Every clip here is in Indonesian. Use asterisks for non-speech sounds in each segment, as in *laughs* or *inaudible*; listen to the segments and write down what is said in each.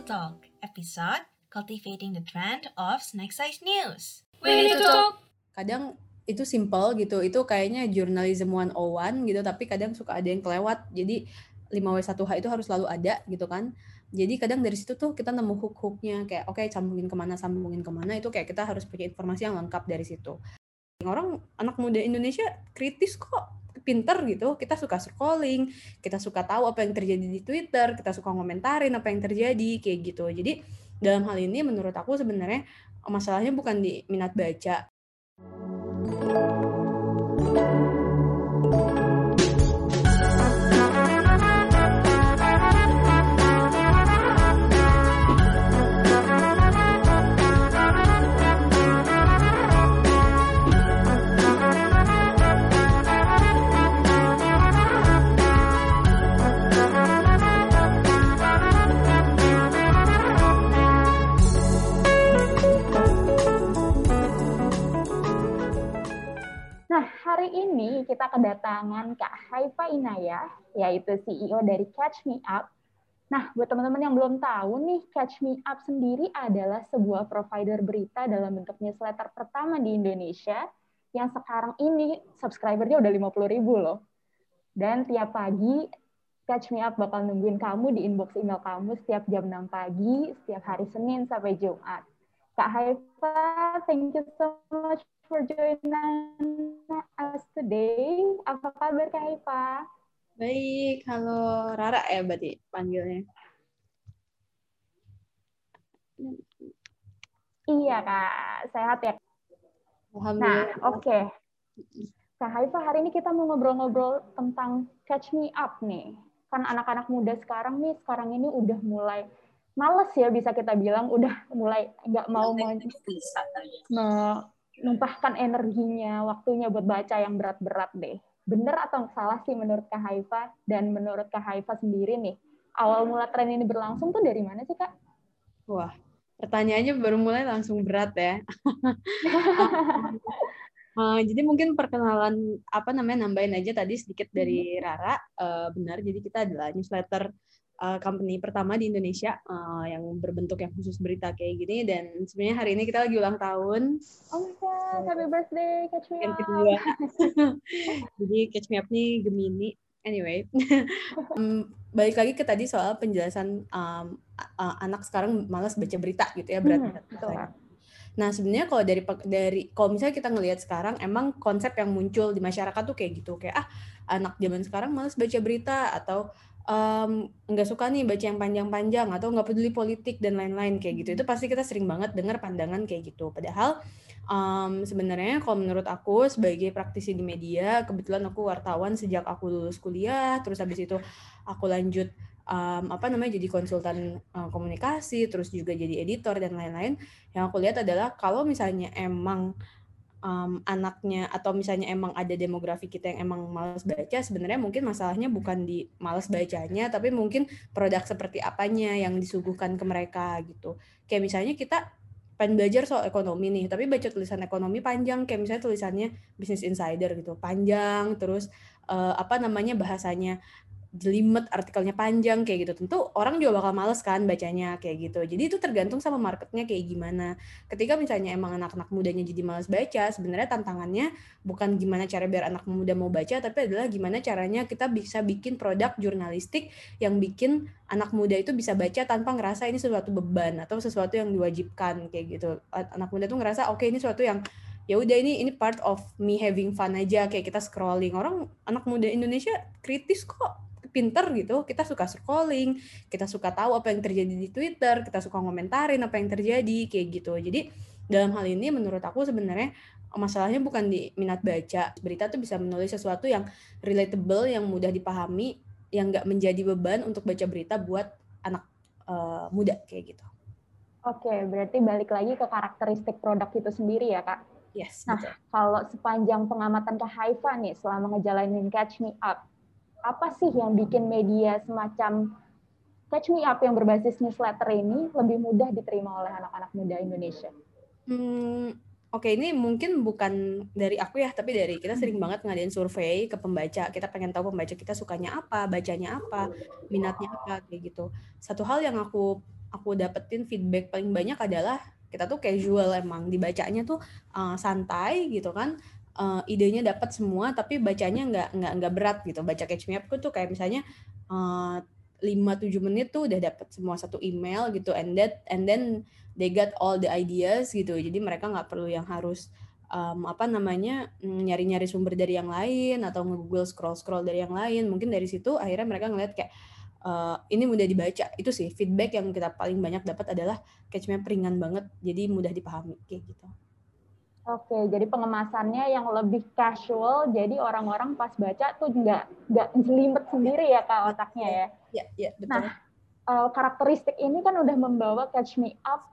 to Talk, episode Cultivating the Trend of Snack Size News. We need to talk. kadang itu simple gitu itu kayaknya journalism 101 gitu tapi kadang suka ada yang kelewat. Jadi 5W1H itu harus selalu ada gitu kan. Jadi kadang dari situ tuh kita nemu hook-hooknya kayak oke sambungin ke mana sambungin ke mana itu kayak kita harus punya informasi yang lengkap dari situ. Orang anak muda Indonesia kritis kok pinter gitu kita suka scrolling kita suka tahu apa yang terjadi di Twitter kita suka ngomentarin apa yang terjadi kayak gitu. Jadi dalam hal ini menurut aku sebenarnya masalahnya bukan di minat baca. Nah, kita kedatangan Kak Haifa Inayah, yaitu CEO dari Catch Me Up. Nah, buat teman-teman yang belum tahu nih, Catch Me Up sendiri adalah sebuah provider berita dalam bentuk newsletter pertama di Indonesia yang sekarang ini subscribernya udah 50 ribu loh. Dan tiap pagi, Catch Me Up bakal nungguin kamu di inbox email kamu setiap jam 6 pagi, setiap hari Senin sampai Jumat. Kak Haifa, thank you so much for joining us today. Apa kabar Kak Haifa? Baik, halo Rara ya berarti panggilnya. Iya Kak, sehat ya. Nah, Alhamdulillah. oke. Kak Haifa, hari ini kita mau ngobrol-ngobrol tentang Catch Me Up nih. Kan anak-anak muda sekarang nih, sekarang ini udah mulai males ya bisa kita bilang, udah mulai nggak mau men- Bisa menumpahkan energinya, waktunya buat baca yang berat-berat deh. Bener atau salah sih menurut Kak Haifa? Dan menurut Kak Haifa sendiri nih, awal mula tren ini berlangsung tuh dari mana sih Kak? Wah, pertanyaannya baru mulai langsung berat ya. *laughs* Eh, jadi mungkin perkenalan apa namanya nambahin aja tadi sedikit dari Rara. Eh, benar, jadi kita adalah newsletter eh, company pertama di Indonesia eh, yang berbentuk yang khusus berita kayak gini dan sebenarnya hari ini kita lagi ulang tahun Oh my God, happy birthday, Catch Me yang Up. kedua. *laughs* Jadi Catch Me Up nih Gemini. Anyway, *laughs* Em, balik lagi ke tadi soal penjelasan um, a- anak sekarang malas baca berita gitu ya berat. Hmm, betul. Nah sebenarnya kalau dari dari kalau misalnya kita ngelihat sekarang emang konsep yang muncul di masyarakat tuh kayak gitu. Kayak ah anak zaman sekarang malas baca berita atau em, nggak suka nih baca yang panjang-panjang atau nggak peduli politik dan lain-lain kayak gitu. Itu pasti kita sering banget dengar pandangan kayak gitu. Padahal em, sebenarnya kalau menurut aku sebagai praktisi di media kebetulan aku wartawan sejak aku lulus kuliah terus habis itu aku lanjut em, apa namanya jadi konsultan eh, komunikasi terus juga jadi editor dan lain-lain yang aku lihat adalah kalau misalnya emang em, anaknya atau misalnya emang ada demografi kita yang emang malas baca sebenarnya mungkin masalahnya bukan di malas bacanya tapi mungkin produk seperti apanya yang disuguhkan ke mereka gitu. Kayak misalnya kita pengen belajar soal ekonomi nih tapi baca tulisan ekonomi panjang kayak misalnya tulisannya Business Insider gitu panjang terus eh, apa namanya bahasanya jelimet artikelnya panjang kayak gitu. Tentu orang juga bakal males kan bacanya kayak gitu. Jadi itu tergantung sama marketnya kayak gimana. Ketika misalnya emang anak-anak mudanya jadi males baca sebenarnya tantangannya bukan gimana cara biar anak muda mau baca tapi adalah gimana caranya kita bisa bikin produk jurnalistik yang bikin anak muda itu bisa baca tanpa ngerasa ini sesuatu beban atau sesuatu yang diwajibkan kayak gitu. Anak muda tuh ngerasa oke ini sesuatu yang ya udah ini ini part of me having fun aja. Kayak kita scrolling. Orang anak muda Indonesia kritis kok pinter gitu kita suka scrolling kita suka tahu apa yang terjadi di Twitter kita suka ngomentarin apa yang terjadi kayak gitu jadi dalam hal ini menurut aku sebenarnya masalahnya bukan di minat baca berita tuh bisa menulis sesuatu yang relatable yang mudah dipahami yang nggak menjadi beban untuk baca berita buat anak eh, muda kayak gitu Oke, berarti balik lagi ke karakteristik produk itu sendiri ya Kak. yes Nah, betul. Kalau sepanjang pengamatan Kak Haifa nih selama ngejalanin Catch Me Up, apa sih yang bikin media semacam Catch Me Up yang berbasis newsletter ini lebih mudah diterima oleh anak-anak muda Indonesia? Hmm, oke ini mungkin bukan dari aku ya, tapi dari kita sering banget ngadain survei ke pembaca. Kita pengen tahu pembaca kita sukanya apa, bacanya apa, minatnya apa kayak gitu. Satu hal yang aku aku dapetin feedback paling banyak adalah kita tuh casual emang dibacanya tuh uh, santai gitu kan uh, idenya dapat semua tapi bacanya nggak nggak nggak berat gitu. Baca catch me up tuh kayak misalnya lima tujuh menit tuh udah dapat semua satu email gitu and that and then they got all the ideas gitu. Jadi mereka nggak perlu yang harus um, apa namanya mm, nyari-nyari sumber dari yang lain atau nge-google scroll-scroll dari yang lain. Mungkin dari situ akhirnya mereka ngeliat kayak uh, ini mudah dibaca. Itu sih feedback yang kita paling banyak dapat adalah catchment ringan banget jadi mudah dipahami kayak gitu. Oke, jadi pengemasannya yang lebih casual, jadi orang-orang pas baca tuh nggak nggak jelimet sendiri ya kak otaknya ya. Iya, iya betul. Nah, uh, karakteristik ini kan udah membawa Catch Me Up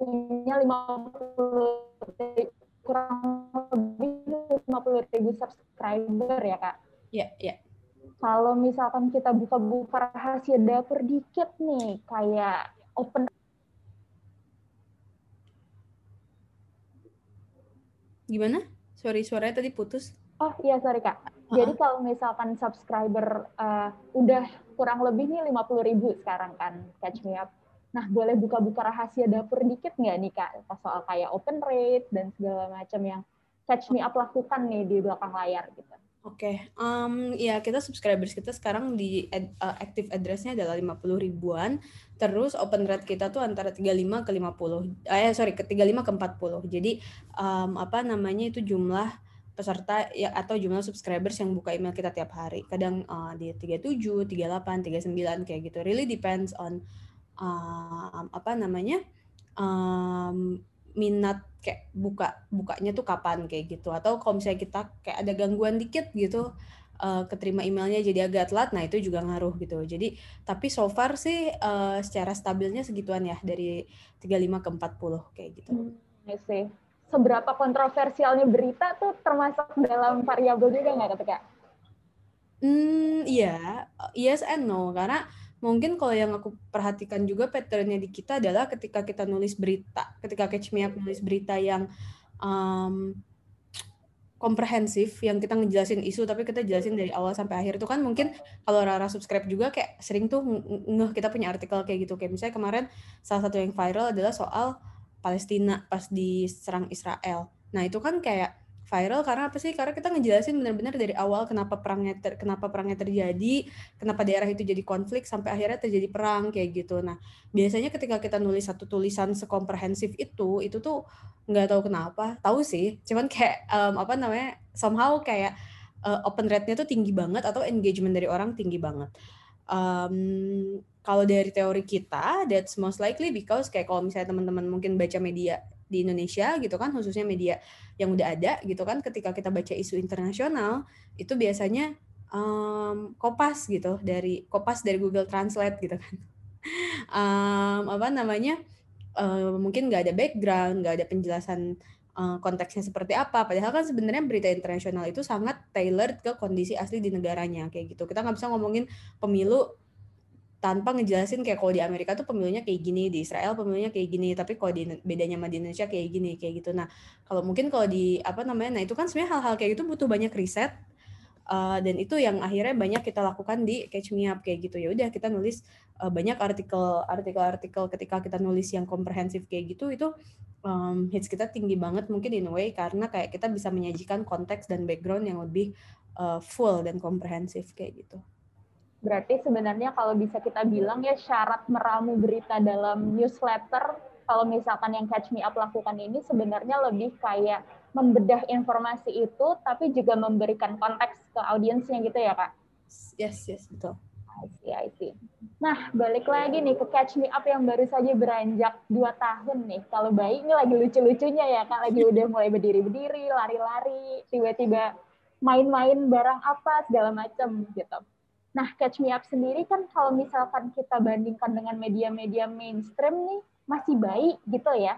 punya 50 kurang lebih 50 ribu subscriber ya kak. Iya, iya kalau misalkan kita buka-buka rahasia dapur dikit nih, kayak open Gimana? Sorry, suaranya tadi putus. Oh iya, sorry Kak. Jadi uh-huh. kalau misalkan subscriber uh, udah kurang lebih nih 50 ribu sekarang kan, catch me up. Nah, boleh buka-buka rahasia dapur dikit nggak nih Kak? Soal kayak open rate dan segala macam yang catch me up lakukan nih di belakang layar gitu. Oke, okay. um, ya kita subscribers kita sekarang di ad, uh, active address-nya adalah 50 ribuan. Terus open rate kita tuh antara 35 ke 50. Eh sorry, ke 35 ke 40. Jadi um, apa namanya itu jumlah peserta ya atau jumlah subscribers yang buka email kita tiap hari. Kadang uh, di 37, 38, 39 kayak gitu. Really depends on um, apa namanya? Um, minat kayak buka bukanya tuh kapan kayak gitu atau kalau misalnya kita kayak ada gangguan dikit gitu uh, keterima emailnya jadi agak telat nah itu juga ngaruh gitu jadi tapi so far sih uh, secara stabilnya segituan ya dari 35 ke 40 kayak gitu. Hmm, sih. Seberapa kontroversialnya berita tuh termasuk dalam variabel juga nggak kak? Hmm, iya, yes and no karena mungkin kalau yang aku perhatikan juga patternnya di kita adalah ketika kita nulis berita, ketika Catch Me Up nulis berita yang um, komprehensif yang kita ngejelasin isu tapi kita jelasin dari awal sampai akhir itu kan mungkin kalau Rara subscribe juga kayak sering tuh ngeh kita punya artikel kayak gitu kayak misalnya kemarin salah satu yang viral adalah soal Palestina pas diserang Israel. Nah, itu kan kayak viral karena apa sih? Karena kita ngejelasin benar-benar dari awal kenapa perangnya ter, kenapa perangnya terjadi, kenapa daerah itu jadi konflik sampai akhirnya terjadi perang kayak gitu. Nah, biasanya ketika kita nulis satu tulisan sekomprehensif itu, itu tuh nggak tahu kenapa, tahu sih, cuman kayak um, apa namanya? somehow kayak uh, open rate-nya tuh tinggi banget atau engagement dari orang tinggi banget. Um, kalau dari teori kita, that's most likely because kayak kalau misalnya teman-teman mungkin baca media di Indonesia gitu kan khususnya media yang udah ada gitu kan ketika kita baca isu internasional itu biasanya um, kopas gitu dari kopas dari Google Translate gitu kan. *laughs* Um, apa namanya uh, mungkin nggak ada background nggak ada penjelasan konteksnya seperti apa. Padahal kan sebenarnya berita internasional itu sangat tailored ke kondisi asli di negaranya kayak gitu. Kita nggak bisa ngomongin pemilu tanpa ngejelasin kayak kalau di Amerika tuh pemilunya kayak gini, di Israel pemilunya kayak gini, tapi kalau di bedanya sama di Indonesia kayak gini, kayak gitu. Nah, kalau mungkin kalau di apa namanya, nah itu kan sebenarnya hal-hal kayak gitu butuh banyak riset uh, dan itu yang akhirnya banyak kita lakukan di Catch Me Up kayak gitu. Ya udah kita nulis uh, banyak artikel artikel-artikel ketika kita nulis yang komprehensif kayak gitu itu um, hits kita tinggi banget mungkin in a way karena kayak kita bisa menyajikan konteks dan background yang lebih uh, full dan komprehensif kayak gitu. Berarti sebenarnya kalau bisa kita bilang ya syarat meramu berita dalam newsletter, kalau misalkan yang Catch Me Up lakukan ini sebenarnya lebih kayak membedah informasi itu, tapi juga memberikan konteks ke audiensnya gitu ya Kak? Yes, yes, betul. I see, I see. Nah, balik lagi nih ke Catch Me Up yang baru saja beranjak dua tahun nih. Kalau bayi ini lagi lucu-lucunya ya, Kak. Lagi udah mulai berdiri-berdiri, lari-lari, tiba-tiba main-main barang apa, segala macam gitu. Nah, Catch Me Up sendiri kan kalau misalkan kita bandingkan dengan media-media mainstream nih, masih baik gitu ya.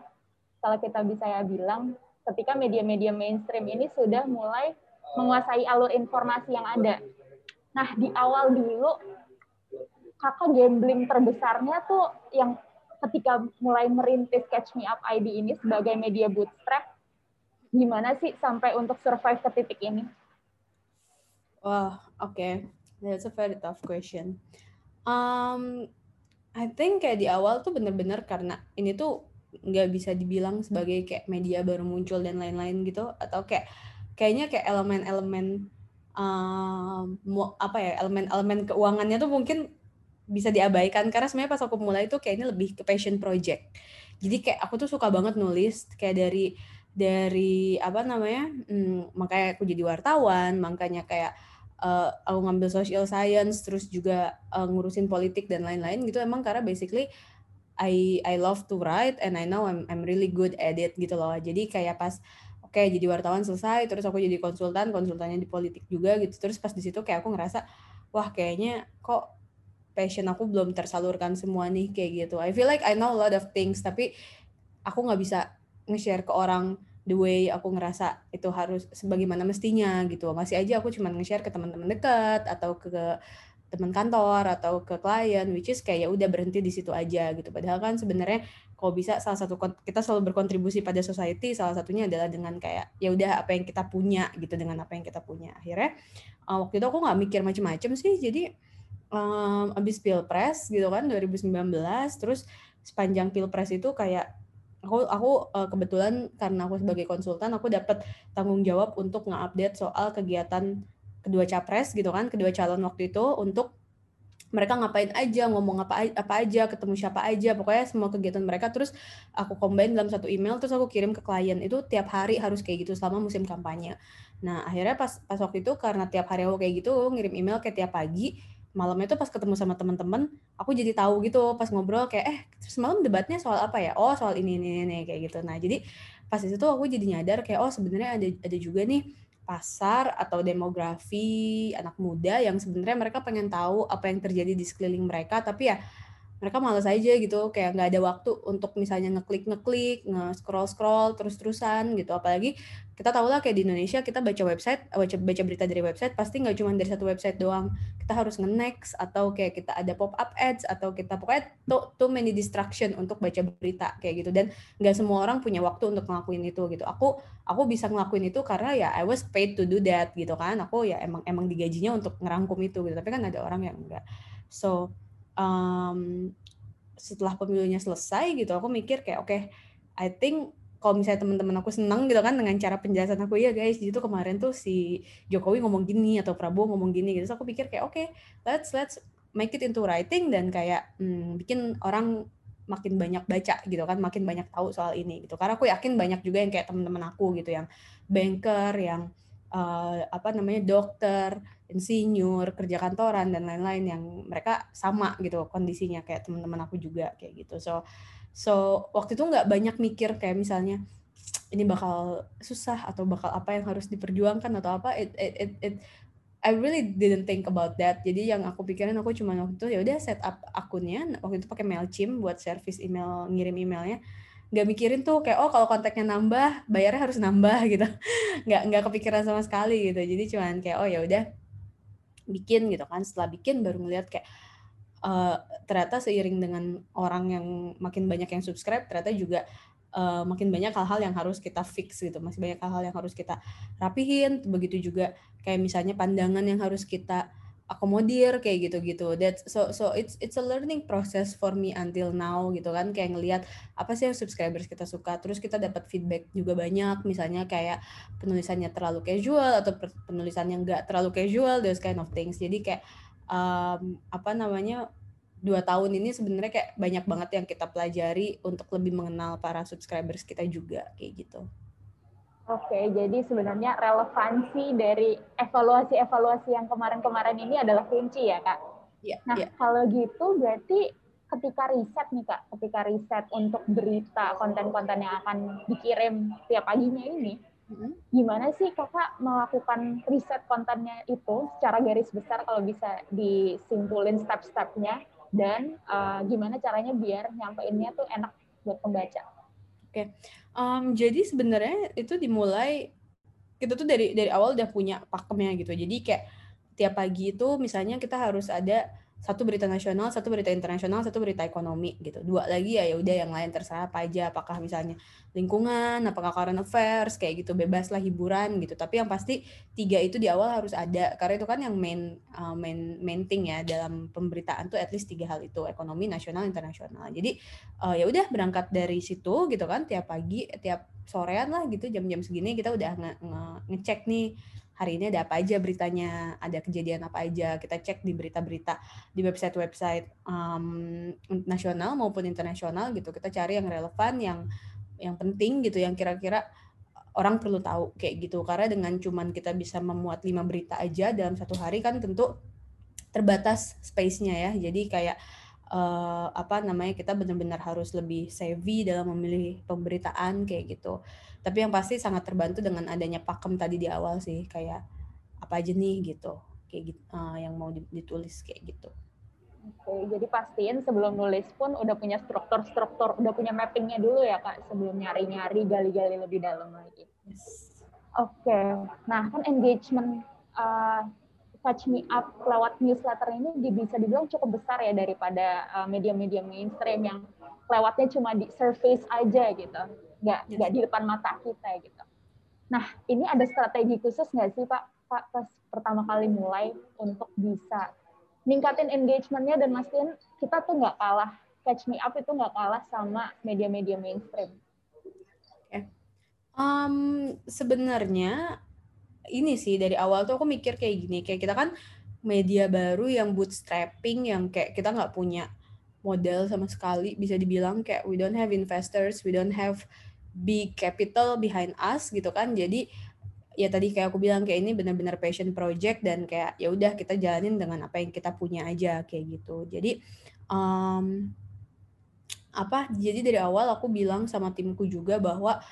Kalau kita bisa ya bilang, ketika media-media mainstream ini sudah mulai menguasai alur informasi yang ada. Nah, di awal dulu, kakak gambling terbesarnya tuh yang ketika mulai merintis Catch Me Up ID ini sebagai media bootstrap, gimana sih sampai untuk survive ke titik ini? Wah, oke. Okay That's a very tough question. Um, I think kayak di awal tuh bener-bener karena ini tuh nggak bisa dibilang sebagai kayak media baru muncul dan lain-lain gitu atau kayak kayaknya kayak elemen-elemen um, apa ya elemen-elemen keuangannya tuh mungkin bisa diabaikan. Karena sebenarnya pas aku mulai tuh kayak ini lebih ke passion project. Jadi kayak aku tuh suka banget nulis kayak dari dari apa namanya hmm, makanya aku jadi wartawan makanya kayak uh, aku ngambil social science terus juga uh, ngurusin politik dan lain-lain gitu. Emang karena basically I I love to write and I know I'm I'm really good at it gitu loh. Jadi kayak pas oke okay, jadi wartawan selesai terus aku jadi konsultan konsultannya di politik juga gitu. Terus pas di situ kayak aku ngerasa wah kayaknya kok passion aku belum tersalurkan semua nih kayak gitu. I feel like I know a lot of things tapi aku nggak bisa nge-share ke orang the way aku ngerasa itu harus sebagaimana mestinya gitu. Masih aja aku cuma nge-share ke teman-teman dekat atau ke, teman kantor atau ke klien which is kayak ya udah berhenti di situ aja gitu. Padahal kan sebenarnya kalau bisa salah satu kita selalu berkontribusi pada society salah satunya adalah dengan kayak ya udah apa yang kita punya gitu dengan apa yang kita punya. Akhirnya uh, waktu itu aku nggak mikir macam-macam sih. Jadi um, abis pilpres gitu kan 2019 terus sepanjang pilpres itu kayak aku aku uh, kebetulan karena aku sebagai konsultan aku dapat tanggung jawab untuk nge-update soal kegiatan kedua capres gitu kan kedua calon waktu itu untuk mereka ngapain aja ngomong apa apa aja ketemu siapa aja pokoknya semua kegiatan mereka. Terus aku combine dalam satu email terus aku kirim ke klien. Itu tiap hari harus kayak gitu selama musim kampanye. Nah akhirnya pas pas waktu itu karena tiap hari aku kayak gitu ngirim email kayak tiap pagi malamnya tuh pas ketemu sama teman-teman aku jadi tahu gitu pas ngobrol kayak eh semalam debatnya soal apa ya? Oh soal ini ini ini kayak gitu. Nah jadi pas itu tuh aku jadi nyadar kayak oh sebenarnya ada ada juga nih pasar atau demografi anak muda yang sebenarnya mereka pengen tahu apa yang terjadi di sekeliling mereka tapi ya mereka malas aja gitu kayak nggak ada waktu untuk misalnya ngeklik ngeklik nge scroll scroll terus terusan gitu. Apalagi kita tahu lah kayak di Indonesia kita baca website baca baca berita dari website pasti nggak cuma dari satu website doang. Kita harus nge-next atau kayak kita ada pop up ads atau kita pokoknya too, too many distraction untuk baca berita kayak gitu. Dan nggak semua orang punya waktu untuk ngelakuin itu gitu. Aku aku bisa ngelakuin itu karena ya I was paid to do that gitu kan. Aku ya emang emang digajinya untuk ngerangkum itu gitu. Tapi kan ada orang yang enggak so um, setelah pemilunya selesai gitu aku mikir kayak oke okay, I think kalau misalnya teman-teman aku senang gitu kan dengan cara penjelasan aku ya guys jadi kemarin tuh si Jokowi ngomong gini atau Prabowo ngomong gini gitu. So aku pikir kayak oke okay, let's let's make it into writing dan kayak hmm, bikin orang makin banyak baca gitu kan makin banyak tahu soal ini gitu. Karena aku yakin banyak juga yang kayak teman-teman aku gitu yang banker yang uh, apa namanya dokter insinyur, kerja kantoran dan lain-lain yang mereka sama gitu kondisinya kayak teman-teman aku juga kayak gitu. So so waktu itu nggak banyak mikir kayak misalnya ini bakal susah atau bakal apa yang harus diperjuangkan atau apa it it it, it I really didn't think about that. Jadi yang aku pikirin aku cuma waktu itu ya udah set up akunnya waktu itu pakai Mailchimp buat service email ngirim emailnya nggak mikirin tuh kayak oh kalau kontaknya nambah bayarnya harus nambah *laughs* gitu. Nggak nggak kepikiran sama sekali gitu. Jadi cuman kayak oh ya udah bikin gitu kan. Setelah bikin baru ngeliat kayak uh, ternyata seiring dengan orang yang makin banyak yang subscribe ternyata juga uh, makin banyak hal-hal yang harus kita fix gitu. Masih banyak hal-hal yang harus kita rapihin. Begitu juga kayak misalnya pandangan yang harus kita akomodir kayak gitu-gitu. That so so it's it's a learning process for me until now gitu kan kayak ngelihat apa sih yang subscribers kita suka. Terus kita dapat feedback juga banyak misalnya kayak penulisannya terlalu casual atau penulisannya enggak terlalu casual those kind of things. Jadi kayak um, apa namanya dua tahun ini sebenarnya kayak banyak banget yang kita pelajari untuk lebih mengenal para subscribers kita juga kayak gitu. Oke, jadi sebenarnya relevansi dari evaluasi-evaluasi yang kemarin-kemarin ini adalah kunci ya, Kak? Iya. Nah, ya. kalau gitu berarti ketika riset nih, Kak, ketika riset untuk berita konten-konten yang akan dikirim tiap paginya ini, mm-hmm. gimana sih Kakak melakukan riset kontennya itu secara garis besar kalau bisa disimpulin step-stepnya dan uh, gimana caranya biar nyampeinnya tuh enak buat pembaca? Oke, okay. Um, jadi sebenarnya itu dimulai kita tuh dari dari awal udah punya pakemnya gitu. Jadi kayak tiap pagi itu misalnya kita harus ada satu berita nasional, satu berita internasional, satu berita ekonomi gitu. Dua lagi ya ya udah yang lain terserah apa aja, apakah misalnya lingkungan, apakah current affairs kayak gitu, bebas lah hiburan gitu. Tapi yang pasti tiga itu di awal harus ada karena itu kan yang main uh, main main thing ya dalam pemberitaan tuh at least tiga hal itu ekonomi, nasional, internasional. Jadi uh, ya udah berangkat dari situ gitu kan tiap pagi, tiap sorean lah gitu jam-jam segini kita udah nge nge ngecek nih hari ini ada apa aja beritanya, ada kejadian apa aja. Kita cek di berita-berita di website-website um, nasional maupun internasional gitu. Kita cari yang relevan, yang yang penting gitu, yang kira-kira orang perlu tahu kayak gitu. Karena dengan cuman kita bisa memuat lima berita aja dalam satu hari kan tentu terbatas space-nya ya. Jadi kayak uh, apa namanya kita benar-benar harus lebih savvy dalam memilih pemberitaan kayak gitu. Tapi yang pasti sangat terbantu dengan adanya pakem tadi di awal sih kayak apa aja nih? gitu. Kayak gitu uh, yang mau ditulis kayak gitu. Oke, jadi pastiin sebelum nulis pun udah punya struktur-struktur, udah punya mappingnya dulu ya kak sebelum nyari-nyari, gali-gali lebih dalam lagi. Yes. Oke, nah kan engagement uh, Catch Me Up lewat newsletter ini bisa dibilang cukup besar ya daripada media-media uh, mainstream yang lewatnya cuma di surface aja gitu nggak yes. nggak di depan mata kita gitu. Nah, ini ada strategi khusus nggak sih Pak, Pak pas pertama kali mulai untuk bisa ningkatin engagementnya dan mastiin kita tuh nggak kalah catch me up itu nggak kalah sama media-media mainstream. Okay. Um, sebenarnya ini sih dari awal tuh aku mikir kayak gini, kayak kita kan media baru yang bootstrapping yang kayak kita nggak punya modal sama sekali bisa dibilang kayak we don't have investors, we don't have big capital behind us gitu kan. Jadi ya tadi kayak aku bilang kayak ini benar-benar passion project dan kayak ya udah kita jalanin dengan apa yang kita punya aja kayak gitu. Jadi um, apa jadi dari awal aku bilang sama timku juga bahwa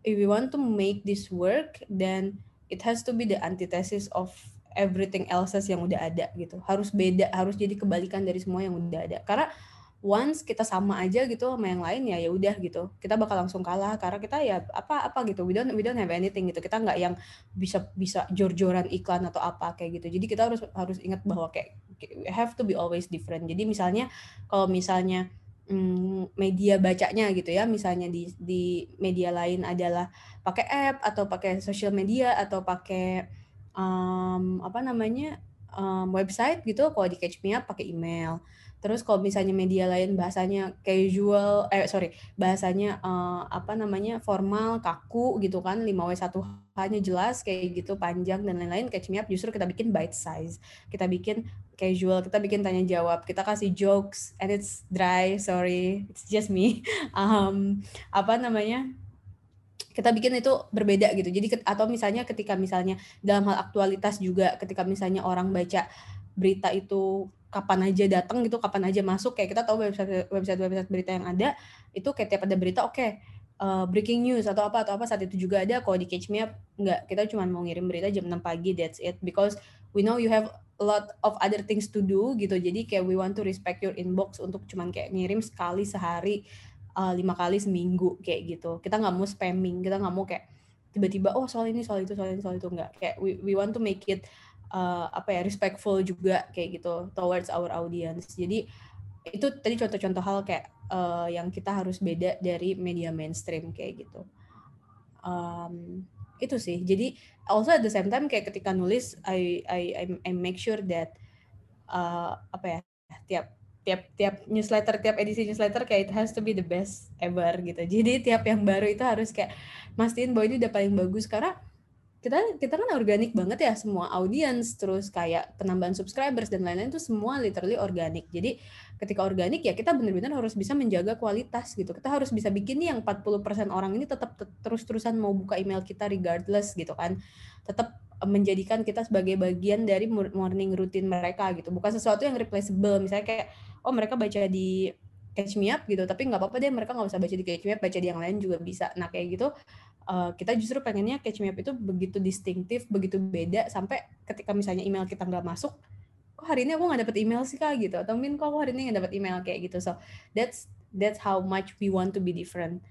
if we want to make this work then it has to be the antithesis of everything else yang udah ada gitu. Harus beda harus jadi kebalikan dari semua yang udah ada. Karena once kita sama aja gitu sama yang lain ya ya udah gitu. Kita bakal langsung kalah karena kita ya apa apa gitu. We don't we don't have anything gitu. Kita nggak yang bisa bisa jor-joran iklan atau apa kayak gitu. Jadi kita harus harus ingat bahwa kayak have to be always different. Jadi misalnya kalau misalnya hmm, media bacanya gitu ya. Misalnya di di media lain adalah pakai app atau pakai social media atau pakai um, apa namanya um, website gitu. Kalau di Catch Me Up pakai email Terus kalau misalnya media lain bahasanya casual, eh sorry, bahasanya uh, apa namanya formal, kaku gitu kan, 5W1 hanya jelas kayak gitu, panjang dan lain-lain. Catch me up justru kita bikin bite size, kita bikin casual, kita bikin tanya jawab, kita kasih jokes, and it's dry, sorry, it's just me. *laughs* Um, apa namanya? kita bikin itu berbeda gitu. Jadi atau misalnya ketika misalnya dalam hal aktualitas juga ketika misalnya orang baca berita itu kapan aja datang gitu, kapan aja masuk. Kayak kita tahu website website website berita yang ada itu kayak tiap ada berita oke okay, uh, breaking news atau apa atau apa saat itu juga ada. Kalau di Catch Me Up nggak, kita cuma mau ngirim berita jam 6 pagi that's it because we know you have a lot of other things to do gitu. Jadi kayak we want to respect your inbox untuk cuman kayak ngirim sekali sehari uh, lima kali seminggu kayak gitu. Kita nggak mau spamming, kita nggak mau kayak tiba-tiba oh soal ini soal itu soal ini soal itu nggak kayak we we want to make it uh, apa ya respectful juga kayak gitu towards our audience. Jadi itu tadi contoh-contoh hal kayak uh, yang kita harus beda dari media mainstream kayak gitu. Um, itu sih. Jadi also at the same time kayak ketika nulis I I I, make sure that uh, apa ya tiap tiap tiap newsletter tiap edisi newsletter kayak it has to be the best ever gitu. Jadi tiap yang baru itu harus kayak mastiin bahwa ini udah paling bagus karena kita kita kan organik banget ya semua audience terus kayak penambahan subscribers dan lain-lain itu semua literally organik. Jadi ketika organik ya kita benar-benar harus bisa menjaga kualitas gitu. Kita harus bisa bikin nih yang 40% orang ini tetap terus-terusan mau buka email kita regardless gitu kan. Tetap menjadikan kita sebagai bagian dari morning routine mereka gitu. Bukan sesuatu yang replaceable. Misalnya kayak oh mereka baca di catch me up gitu tapi nggak apa-apa deh mereka nggak usah baca di catch me up baca di yang lain juga bisa. Nah kayak gitu uh, kita justru pengennya catch me up itu begitu distintif, begitu beda sampai ketika misalnya email kita nggak masuk, kok hari ini aku nggak dapet email sih kak? gitu, atau mungkin kok hari ini nggak dapet email? kayak gitu. So that's that's how much we want to be different.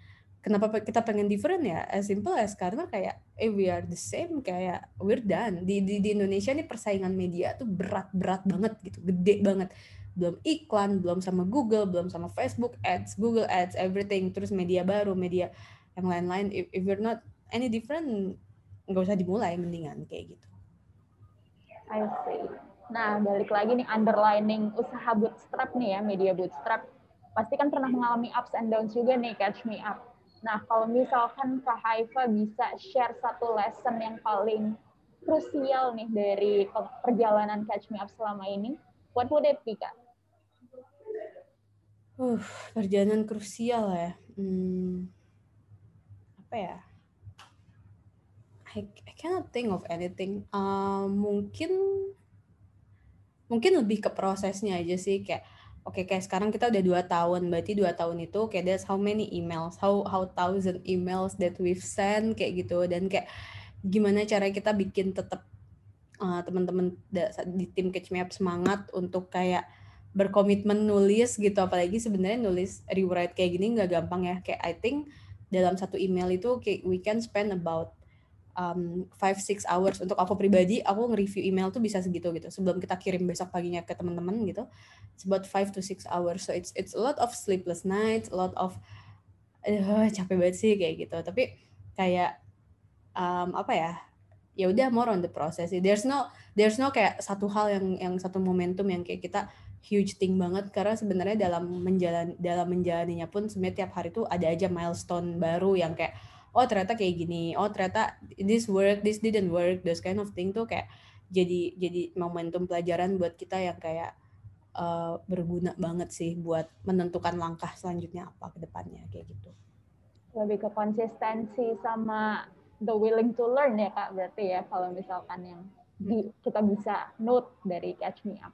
kenapa kita pengen different ya? As simple as karena kayak eh we are the same kayak we're done. Di di, di Indonesia nih persaingan media tuh berat berat banget gitu gede banget. Belum iklan belum sama Google belum sama Facebook Ads Google Ads everything. Terus media baru media yang lain-lain if, if we're not any different nggak usah dimulai mendingan kayak gitu. I see. Nah balik lagi nih underlining usaha bootstrap nih ya media bootstrap. Pasti kan pernah mengalami ups and downs juga nih catch me up. Nah, kalau misalkan Kak Haifa bisa share satu lesson yang paling krusial nih dari perjalanan Catch Me Up selama ini, what would it be, Kak? Uh, perjalanan krusial ya. Hmm, apa ya? I, I cannot think of anything. Uh, mungkin mungkin lebih ke prosesnya aja sih kayak Oke, kayak sekarang kita udah dua tahun, berarti dua tahun itu kayak that's how many emails, how how thousand emails that we've sent kayak gitu dan kayak gimana cara kita bikin tetap uh, teman-teman di tim Catch Me Up semangat untuk kayak berkomitmen nulis gitu, apalagi sebenarnya nulis rewrite kayak gini nggak gampang ya. Kayak I think dalam satu email itu kayak we can spend about um, five six hours. Untuk aku pribadi aku nge-review email tuh bisa segitu gitu. Sebelum kita kirim besok paginya ke teman-teman gitu it's about five to six hours. So it's it's a lot of sleepless nights a lot of uh, capek banget sih kayak gitu. Tapi kayak um, apa ya ya udah more on the process there's no there's no kayak satu hal yang yang satu momentum yang kayak kita huge thing banget karena sebenarnya dalam menjalan dalam menjalaninya pun sebenarnya tiap hari tuh ada aja milestone baru yang kayak oh ternyata kayak gini oh ternyata this work this didn't work those kind of thing tuh kayak jadi jadi momentum pelajaran buat kita yang kayak uh, berguna banget sih buat menentukan langkah selanjutnya apa ke depannya kayak gitu. Lebih ke konsistensi sama the willing to learn ya kak berarti ya kalau misalkan yang di, kita bisa note dari catch me up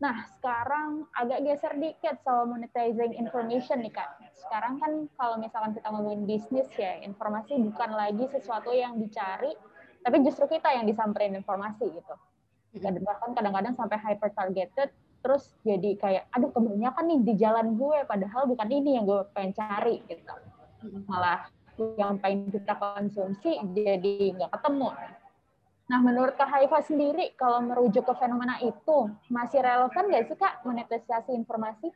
Nah, sekarang agak geser dikit soal monetizing information nih, Kak. Sekarang kan kalau misalkan kita ngomongin bisnis ya, informasi bukan lagi sesuatu yang dicari, tapi justru kita yang disamperin informasi gitu. Dan bahkan kadang-kadang sampai hyper targeted, terus jadi kayak, aduh kebanyakan nih di jalan gue, padahal bukan ini yang gue pengen cari gitu. Malah yang pengen kita konsumsi jadi nggak ketemu. Nah, menurut Kak Haifa sendiri, kalau merujuk ke fenomena itu, masih relevan nggak sih Kak monetisasi informasi?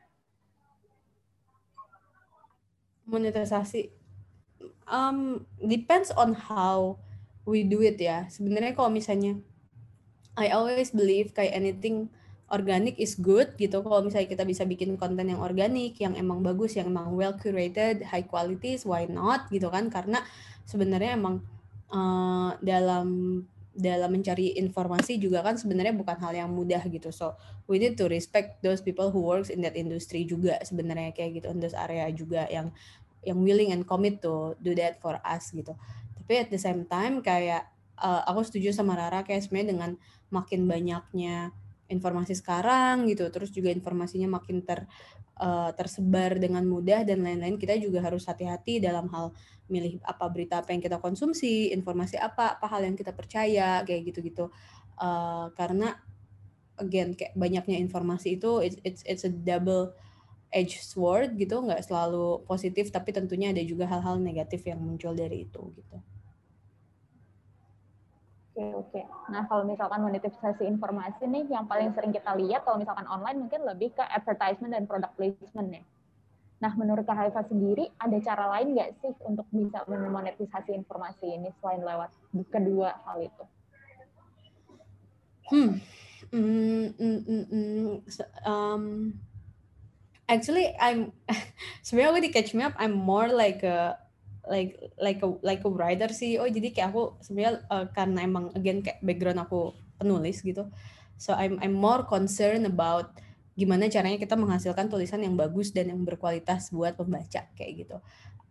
Monetisasi, um, depends on how we do it ya. Sebenarnya kalau misalnya, I always believe kayak anything organic is good gitu. Kalau misalnya kita bisa bikin konten yang organik, yang emang bagus, yang emang well curated, high quality, why not gitu kan? Karena sebenarnya emang uh, dalam dalam mencari informasi juga kan sebenarnya bukan hal yang mudah gitu. So we need to respect those people who works in that industry juga sebenarnya kayak gitu in those area juga yang yang willing and commit to do that for us gitu. Tapi at the same time kayak uh, aku setuju sama Rara kayak sebenarnya dengan makin banyaknya informasi sekarang gitu, terus juga informasinya makin ter uh, tersebar dengan mudah dan lain-lain, kita juga harus hati-hati dalam hal milih apa berita apa yang kita konsumsi, informasi apa, apa hal yang kita percaya, kayak gitu-gitu. Uh, karena again kayak banyaknya informasi itu it's it's, it's a double edge sword gitu, nggak selalu positif, tapi tentunya ada juga hal-hal negatif yang muncul dari itu gitu. Oke, oke. Nah, kalau misalkan monetisasi informasi nih, yang paling sering kita lihat kalau misalkan online mungkin lebih ke advertisement dan product placement ya. Nah, menurut Kak Haifa sendiri, ada cara lain nggak sih untuk bisa memonetisasi informasi ini selain lewat kedua hal itu? Hmm. Mm, mm, mm, mm. Um, actually, I'm *laughs* sebenarnya di Catch Me Up, I'm more like a like like a like a writer sih. Oh jadi kayak aku sebenarnya uh, karena emang again kayak background aku penulis gitu. So I'm I'm more concerned about gimana caranya kita menghasilkan tulisan yang bagus dan yang berkualitas buat pembaca kayak gitu.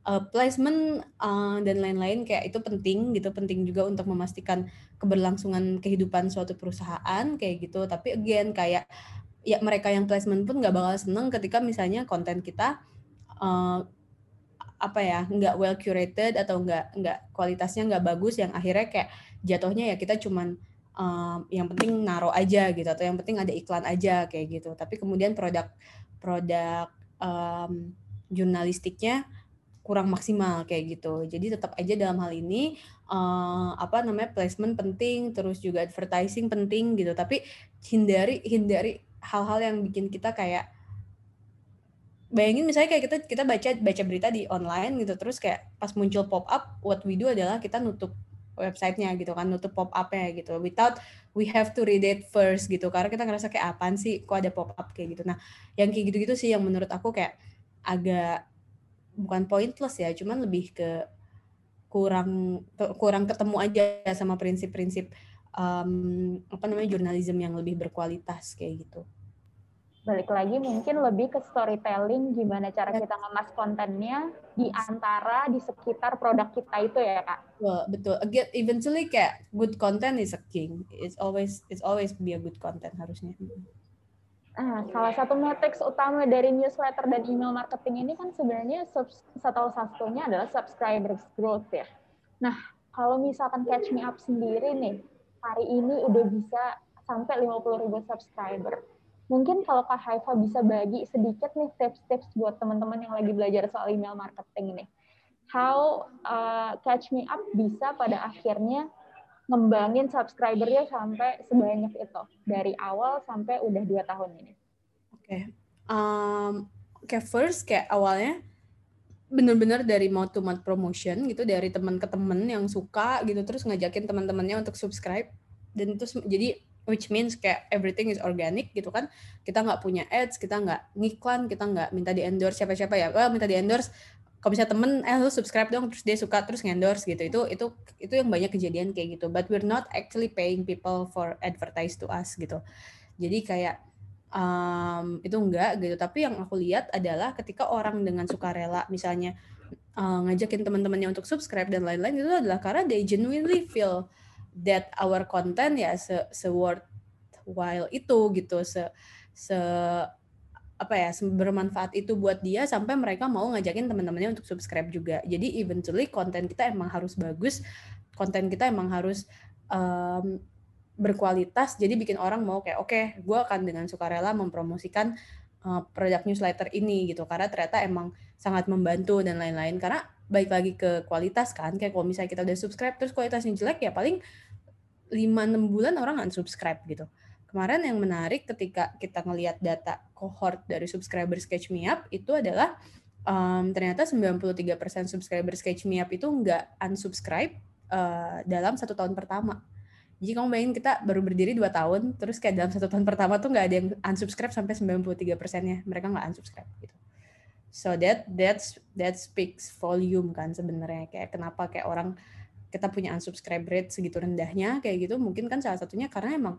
Uh, placement uh, dan lain-lain kayak itu penting gitu. Penting juga untuk memastikan keberlangsungan kehidupan suatu perusahaan kayak gitu. Tapi again kayak ya mereka yang placement pun nggak bakal seneng ketika misalnya konten kita uh, apa ya nggak well curated atau nggak nggak kualitasnya nggak bagus yang akhirnya kayak jatuhnya ya kita cuman um, yang penting naro aja gitu atau yang penting ada iklan aja kayak gitu tapi kemudian produk produk um, jurnalistiknya kurang maksimal kayak gitu. Jadi tetap aja dalam hal ini uh, apa namanya placement penting, terus juga advertising penting gitu. Tapi hindari hindari hal-hal yang bikin kita kayak bayangin misalnya kayak kita kita baca baca berita di online gitu terus kayak pas muncul pop up what we do adalah kita nutup websitenya gitu kan nutup pop upnya gitu. Without we have to read it first gitu karena kita ngerasa kayak apaan sih kok ada pop up kayak gitu? Nah yang kayak gitu-gitu sih yang menurut aku kayak agak bukan pointless ya cuman lebih ke kurang kurang ketemu aja sama prinsip-prinsip um, apa namanya jurnalisme yang lebih berkualitas kayak gitu balik lagi mungkin lebih ke storytelling gimana cara kita ngemas kontennya di antara di sekitar produk kita itu ya kak. Betul betul. Again eventually kayak good content is a king. It's always it's always be a good content harusnya. Nah, salah satu matrix utama dari newsletter dan email marketing ini kan sebenarnya satu satunya adalah subscribers growth ya. Nah, kalau misalkan Catch Me Up sendiri nih, hari ini udah bisa sampai 50 ribu subscriber mungkin kalau Kak Haifa bisa bagi sedikit nih tips-tips buat teman-teman yang lagi belajar soal email marketing ini. How uh, Catch Me Up bisa pada akhirnya ngembangin subscribernya sampai sebanyak itu dari awal sampai udah dua tahun ini. Oke, okay. um, kayak first kayak awalnya bener-bener dari mau to mouth promotion gitu dari teman ke teman yang suka gitu terus ngajakin teman-temannya untuk subscribe dan itu jadi which means kayak everything is organic gitu kan. Kita nggak punya ads kita nggak ngiklan kita nggak minta di endorse siapa-siapa ya. Well, minta di endorse kalau bisa temen eh lu subscribe dong terus dia suka terus endorse gitu. Itu itu itu yang banyak kejadian kayak gitu. But we're not actually paying people for advertise to us gitu. Jadi kayak um, itu enggak gitu. Tapi yang aku lihat adalah ketika orang dengan sukarela misalnya uh, ngajakin teman-temannya untuk subscribe dan lain-lain itu adalah karena they genuinely feel that our content ya se, se worthwhile itu gitu se se apa ya bermanfaat itu buat dia sampai mereka mau ngajakin teman-temannya untuk subscribe juga. Jadi eventually konten kita emang harus bagus konten kita emang harus um, berkualitas jadi bikin orang mau kayak oke okay, gue akan dengan sukarela mempromosikan uh, produk newsletter ini gitu. Karena ternyata emang sangat membantu dan lain-lain. Karena baik lagi ke kualitas kan kayak kalau misalnya kita udah subscribe terus kualitasnya jelek ya paling 5-6 bulan orang unsubscribe gitu kemarin yang menarik ketika kita ngelihat data cohort dari subscriber Sketch Me Up itu adalah um, ternyata 93% subscriber Sketch Me Up itu nggak unsubscribe uh, dalam satu tahun pertama. Jadi kamu bayangin kita baru berdiri dua tahun, terus kayak dalam satu tahun pertama tuh nggak ada yang unsubscribe sampai 93 persennya mereka nggak unsubscribe gitu. So that that's that speaks volume kan sebenarnya kayak kenapa kayak orang kita punya unsubscribe rate segitu rendahnya kayak gitu mungkin kan salah satunya karena emang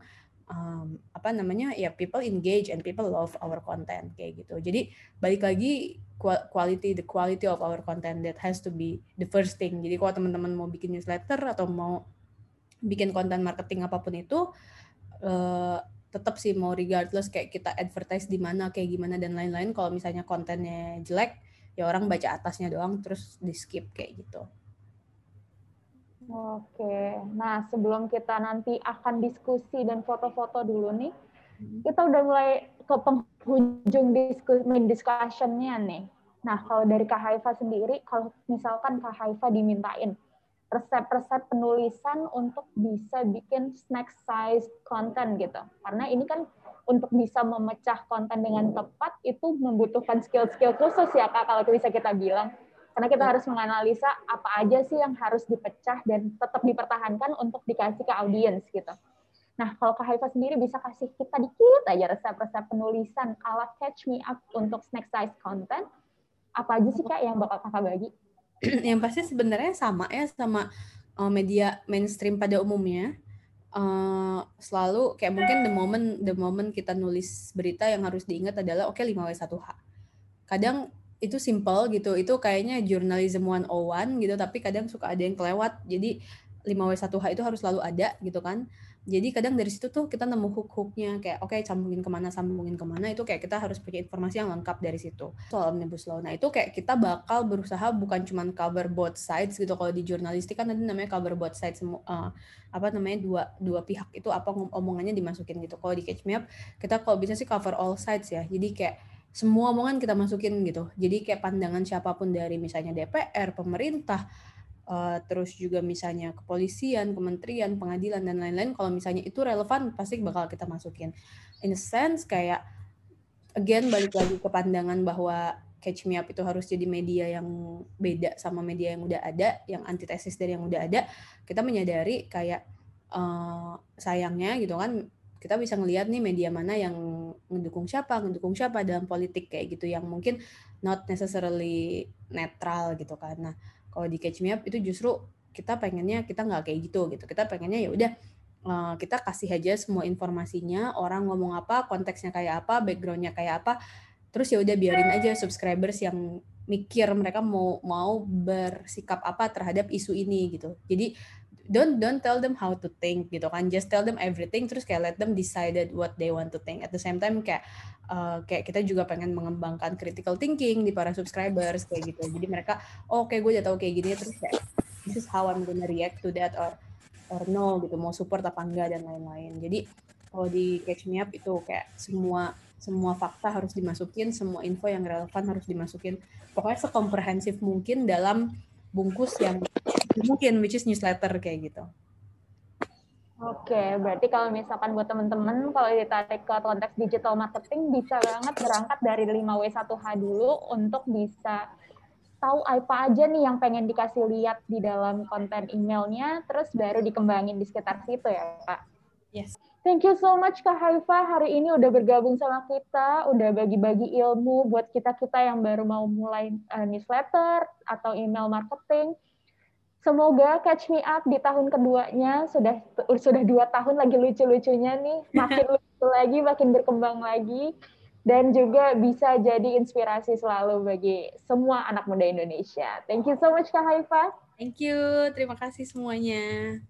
um, apa namanya ya people engage and people love our content kayak gitu. Jadi balik lagi quality the quality of our content that has to be the first thing. Jadi kalau teman-teman mau bikin newsletter atau mau bikin konten marketing apa pun itu uh, tetap sih mau regardless kayak kita advertise di mana kayak gimana dan lain-lain kalau misalnya kontennya jelek ya orang baca atasnya doang terus di skip kayak gitu. Oke, nah sebelum kita nanti akan diskusi dan foto-foto dulu nih, hmm. kita udah mulai ke penghujung diskusi discussion-nya nih. Nah kalau dari Kak Haifa sendiri, kalau misalkan Kak Haifa dimintain resep-resep penulisan untuk bisa bikin snack size content gitu. Karena ini kan untuk bisa memecah konten dengan tepat itu membutuhkan skill-skill khusus ya Kak kalau bisa kita bilang. Karena kita harus menganalisa apa aja sih yang harus dipecah dan tetap dipertahankan untuk dikasih ke audiens gitu. Nah, kalau Kak Haifa sendiri bisa kasih kita dikit aja resep-resep penulisan ala Catch Me Up untuk snack size content, apa aja sih Kak yang bakal Kakak bagi? *clears throat* yang pasti sebenarnya sama ya sama uh, media mainstream pada umumnya uh, selalu kayak mungkin the moment the moment kita nulis berita yang harus diingat adalah oke okay, 5W1H. Kadang itu simple gitu. Itu kayaknya journalism 101 gitu tapi kadang suka ada yang kelewat. Jadi 5W1H itu harus selalu ada gitu kan. Jadi kadang dari situ tuh kita nemu hook-hooknya kayak oke okay, sambungin ke mana sambungin ke mana itu kayak kita harus punya informasi yang lengkap dari situ. Soal omnibus law. Nah itu kayak kita bakal berusaha bukan cuma cover both sides gitu. Kalau di jurnalistik kan nanti namanya cover both sides uh, apa namanya dua dua pihak itu apa omongannya dimasukin gitu. Kalau di catch me up kita kalau bisa sih cover all sides ya. Jadi kayak semua omongan kita masukin gitu. Jadi kayak pandangan siapa pun dari misalnya DPR, pemerintah, uh, terus juga misalnya kepolisian, kementerian, pengadilan dan lain-lain. Kalau misalnya itu relevan, pasti bakal kita masukin. In a sense kayak again balik lagi ke pandangan bahwa Catch Me Up itu harus jadi media yang beda sama media yang udah ada, yang antitesis dari yang udah ada. Kita menyadari kayak uh, sayangnya gitu kan kita bisa ngelihat nih media mana yang mendukung siapa, mendukung siapa dalam politik kayak gitu yang mungkin not necessarily netral gitu kan. Nah, kalau di Catch Me Up itu justru kita pengennya kita nggak kayak gitu gitu. Kita pengennya ya udah uh, kita kasih aja semua informasinya, orang ngomong apa, konteksnya kayak apa, backgroundnya kayak apa. Terus ya udah biarin aja subscribers yang mikir mereka mau mau bersikap apa terhadap isu ini gitu. Jadi don't don't tell them how to think gitu kan. Just tell them everything terus kayak let them decided what they want to think. At the same time kayak uh, kayak kita juga pengen mengembangkan critical thinking di para subscribers kayak gitu. Jadi mereka oh, oke okay, gue udah tahu kayak gini terus kayak this is how I'm gonna react to that or or no gitu. Mau support apa enggak dan lain-lain. Jadi kalau di Catch Me Up itu kayak semua semua fakta harus dimasukin semua info yang relevan harus dimasukin. Pokoknya sekomprehensif mungkin dalam bungkus yang mungkin which is newsletter kayak gitu. Oke, berarti kalau misalkan buat teman-teman kalau ditarik ke konteks digital marketing bisa banget berangkat dari 5W1H dulu untuk bisa tahu apa aja nih yang pengen dikasih lihat di dalam konten emailnya, terus baru dikembangin di sekitar situ ya, Pak? Yes. Thank you so much Kak Haifa hari ini udah bergabung sama kita, udah bagi-bagi ilmu buat kita-kita yang baru mau mulai uh, newsletter atau email marketing. Semoga Catch Me Up di tahun keduanya sudah sudah dua tahun lagi lucu-lucunya nih, *laughs* makin lucu lagi, makin berkembang lagi, dan juga bisa jadi inspirasi selalu bagi semua anak muda Indonesia. Thank you so much Kak Haifa. Thank you, terima kasih semuanya.